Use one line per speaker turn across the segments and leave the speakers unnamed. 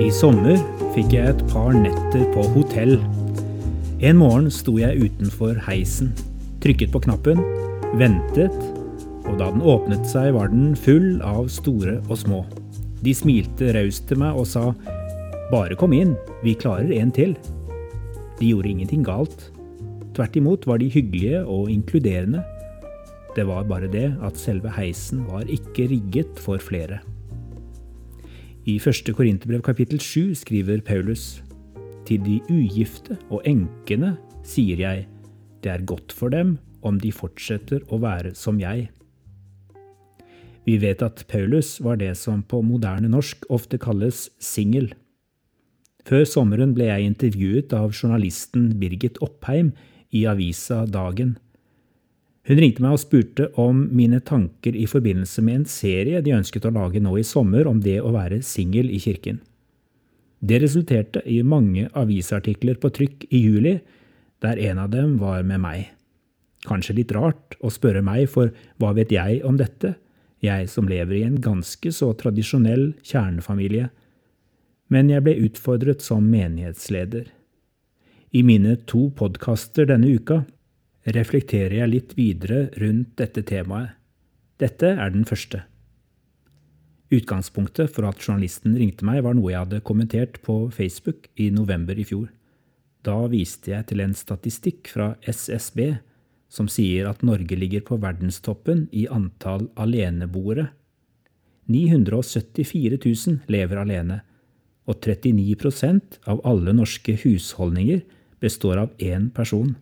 I sommer fikk jeg et par netter på hotell. En morgen sto jeg utenfor heisen, trykket på knappen, ventet, og da den åpnet seg, var den full av store og små. De smilte raust til meg og sa bare kom inn, vi klarer en til. De gjorde ingenting galt. Tvert imot var de hyggelige og inkluderende. Det var bare det at selve heisen var ikke rigget for flere. I første Korinterbrev kapittel 7 skriver Paulus til de ugifte og enkene sier jeg, det er godt for dem om de fortsetter å være som jeg. Vi vet at Paulus var det som på moderne norsk ofte kalles singel. Før sommeren ble jeg intervjuet av journalisten Birgit Oppheim i avisa Dagen. Hun ringte meg og spurte om mine tanker i forbindelse med en serie de ønsket å lage nå i sommer om det å være singel i kirken. Det resulterte i mange avisartikler på trykk i juli, der en av dem var med meg. Kanskje litt rart å spørre meg, for hva vet jeg om dette, jeg som lever i en ganske så tradisjonell kjernefamilie, men jeg ble utfordret som menighetsleder. I mine to podkaster denne uka reflekterer jeg litt videre rundt dette temaet. Dette er den første. Utgangspunktet for at journalisten ringte meg, var noe jeg hadde kommentert på Facebook i november i fjor. Da viste jeg til en statistikk fra SSB som sier at Norge ligger på verdenstoppen i antall aleneboere. 974 000 lever alene, og 39% av alle norske husholdninger består av én person.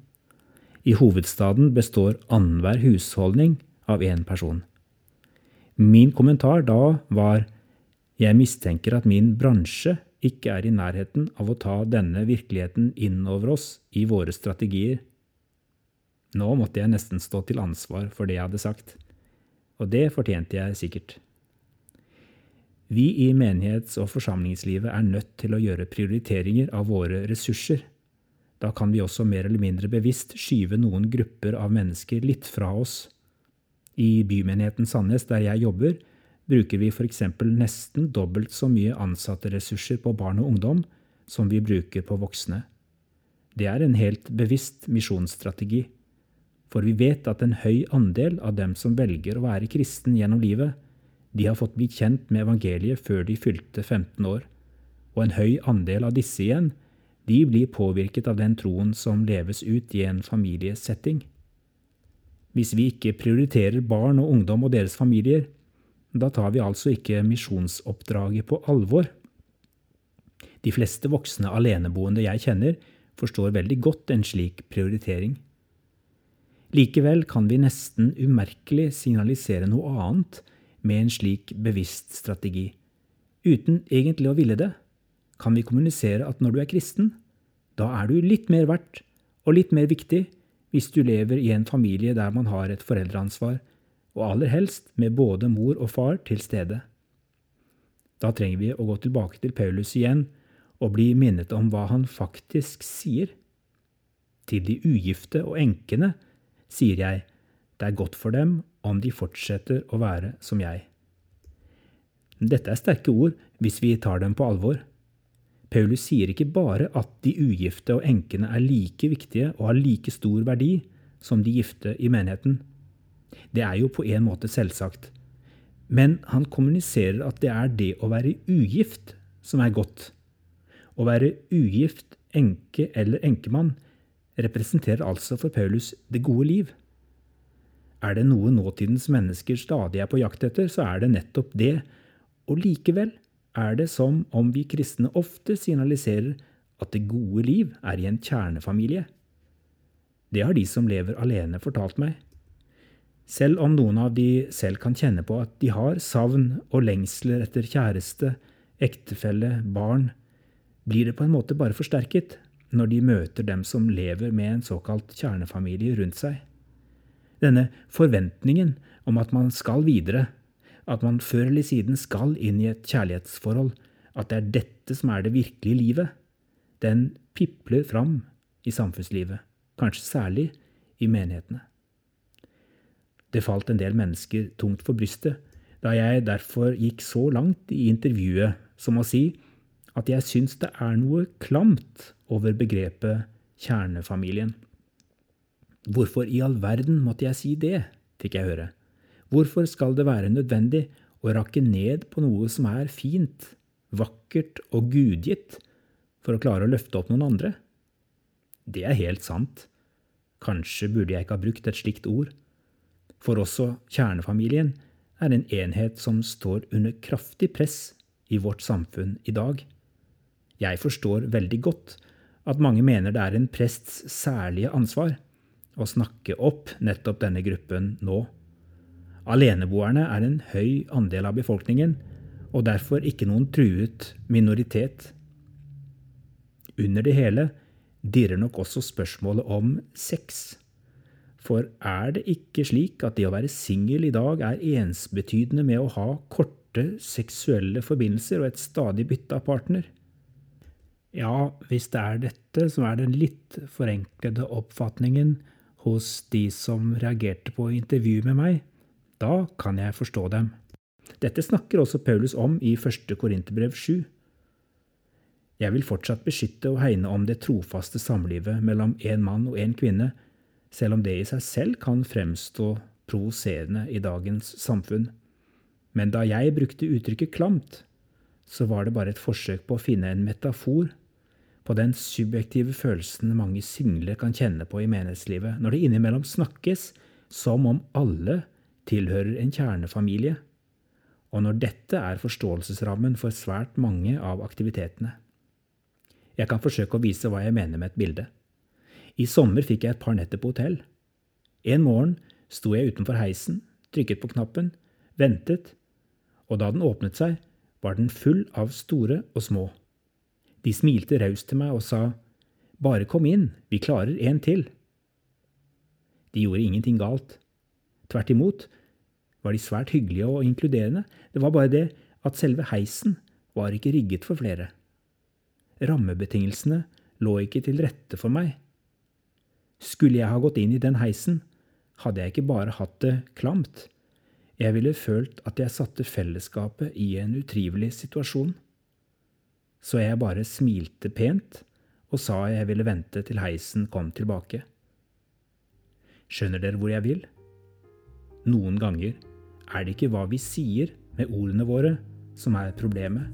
I hovedstaden består annenhver husholdning av én person. Min kommentar da var jeg mistenker at min bransje ikke er i nærheten av å ta denne virkeligheten inn over oss i våre strategier. Nå måtte jeg nesten stå til ansvar for det jeg hadde sagt, og det fortjente jeg sikkert. Vi i menighets- og forsamlingslivet er nødt til å gjøre prioriteringer av våre ressurser. Da kan vi også mer eller mindre bevisst skyve noen grupper av mennesker litt fra oss. I bymenigheten Sandnes, der jeg jobber, bruker vi f.eks. nesten dobbelt så mye ansatteressurser på barn og ungdom som vi bruker på voksne. Det er en helt bevisst misjonsstrategi. For vi vet at en høy andel av dem som velger å være kristen gjennom livet, de har fått bli kjent med evangeliet før de fylte 15 år. Og en høy andel av disse igjen de blir påvirket av den troen som leves ut i en familiesetting. Hvis vi ikke prioriterer barn og ungdom og deres familier, da tar vi altså ikke misjonsoppdraget på alvor. De fleste voksne aleneboende jeg kjenner, forstår veldig godt en slik prioritering. Likevel kan vi nesten umerkelig signalisere noe annet med en slik bevisst strategi. Uten egentlig å ville det kan vi kommunisere at når du er kristen, da er du litt mer verdt og litt mer viktig hvis du lever i en familie der man har et foreldreansvar, og aller helst med både mor og far til stede. Da trenger vi å gå tilbake til Paulus igjen og bli minnet om hva han faktisk sier. Til de ugifte og enkene sier jeg, det er godt for dem om de fortsetter å være som jeg. Dette er sterke ord hvis vi tar dem på alvor. Paulus sier ikke bare at de ugifte og enkene er like viktige og har like stor verdi som de gifte i menigheten. Det er jo på en måte selvsagt. Men han kommuniserer at det er det å være ugift som er godt. Å være ugift, enke eller enkemann representerer altså for Paulus det gode liv. Er det noe nåtidens mennesker stadig er på jakt etter, så er det nettopp det, og likevel er det som om vi kristne ofte signaliserer at det gode liv er i en kjernefamilie. Det har de som lever alene, fortalt meg. Selv om noen av de selv kan kjenne på at de har savn og lengsler etter kjæreste, ektefelle, barn, blir det på en måte bare forsterket når de møter dem som lever med en såkalt kjernefamilie rundt seg. Denne forventningen om at man skal videre, at man før eller siden skal inn i et kjærlighetsforhold, at det er dette som er det virkelige livet. Den pipler fram i samfunnslivet, kanskje særlig i menighetene. Det falt en del mennesker tungt for brystet da jeg derfor gikk så langt i intervjuet som å si at jeg syns det er noe klamt over begrepet kjernefamilien. Hvorfor i all verden måtte jeg si det, fikk jeg høre. Hvorfor skal det være nødvendig å rakke ned på noe som er fint, vakkert og gudgitt, for å klare å løfte opp noen andre? Det er helt sant. Kanskje burde jeg ikke ha brukt et slikt ord. For også kjernefamilien er en enhet som står under kraftig press i vårt samfunn i dag. Jeg forstår veldig godt at mange mener det er en prests særlige ansvar å snakke opp nettopp denne gruppen nå. Aleneboerne er en høy andel av befolkningen, og derfor ikke noen truet minoritet. Under det hele dirrer nok også spørsmålet om sex. For er det ikke slik at det å være singel i dag er ensbetydende med å ha korte seksuelle forbindelser og et stadig bytte av partner? Ja, hvis det er dette som er den litt forenklede oppfatningen hos de som reagerte på intervjuet med meg, da kan jeg forstå dem. Dette snakker også Paulus om i 1. Korinterbrev 7. Jeg vil fortsatt beskytte og hegne om det trofaste samlivet mellom en mann og en kvinne, selv om det i seg selv kan fremstå provoserende i dagens samfunn. Men da jeg brukte uttrykket klamt, så var det bare et forsøk på å finne en metafor på den subjektive følelsen mange single kan kjenne på i menighetslivet, når det innimellom snakkes som om alle tilhører en kjernefamilie, og når dette er forståelsesrammen for svært mange av aktivitetene. Jeg kan forsøke å vise hva jeg mener med et bilde. I sommer fikk jeg et par netter på hotell. En morgen sto jeg utenfor heisen, trykket på knappen, ventet, og da den åpnet seg, var den full av store og små. De smilte raust til meg og sa, Bare kom inn, vi klarer en til. De gjorde ingenting galt. Tvert imot var de svært hyggelige og inkluderende, det var bare det at selve heisen var ikke rigget for flere. Rammebetingelsene lå ikke til rette for meg. Skulle jeg ha gått inn i den heisen, hadde jeg ikke bare hatt det klamt, jeg ville følt at jeg satte fellesskapet i en utrivelig situasjon. Så jeg bare smilte pent og sa jeg ville vente til heisen kom tilbake. Skjønner dere hvor jeg vil? Noen ganger er det ikke hva vi sier med ordene våre som er problemet.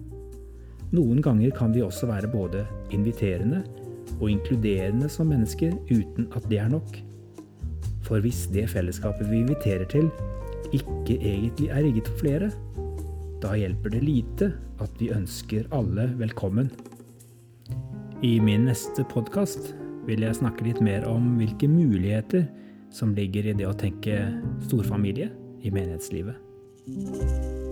Noen ganger kan vi også være både inviterende og inkluderende som mennesker uten at det er nok. For hvis det fellesskapet vi inviterer til, ikke egentlig er rigget for flere, da hjelper det lite at vi ønsker alle velkommen. I min neste podkast vil jeg snakke litt mer om hvilke muligheter som ligger i det å tenke storfamilie i menighetslivet.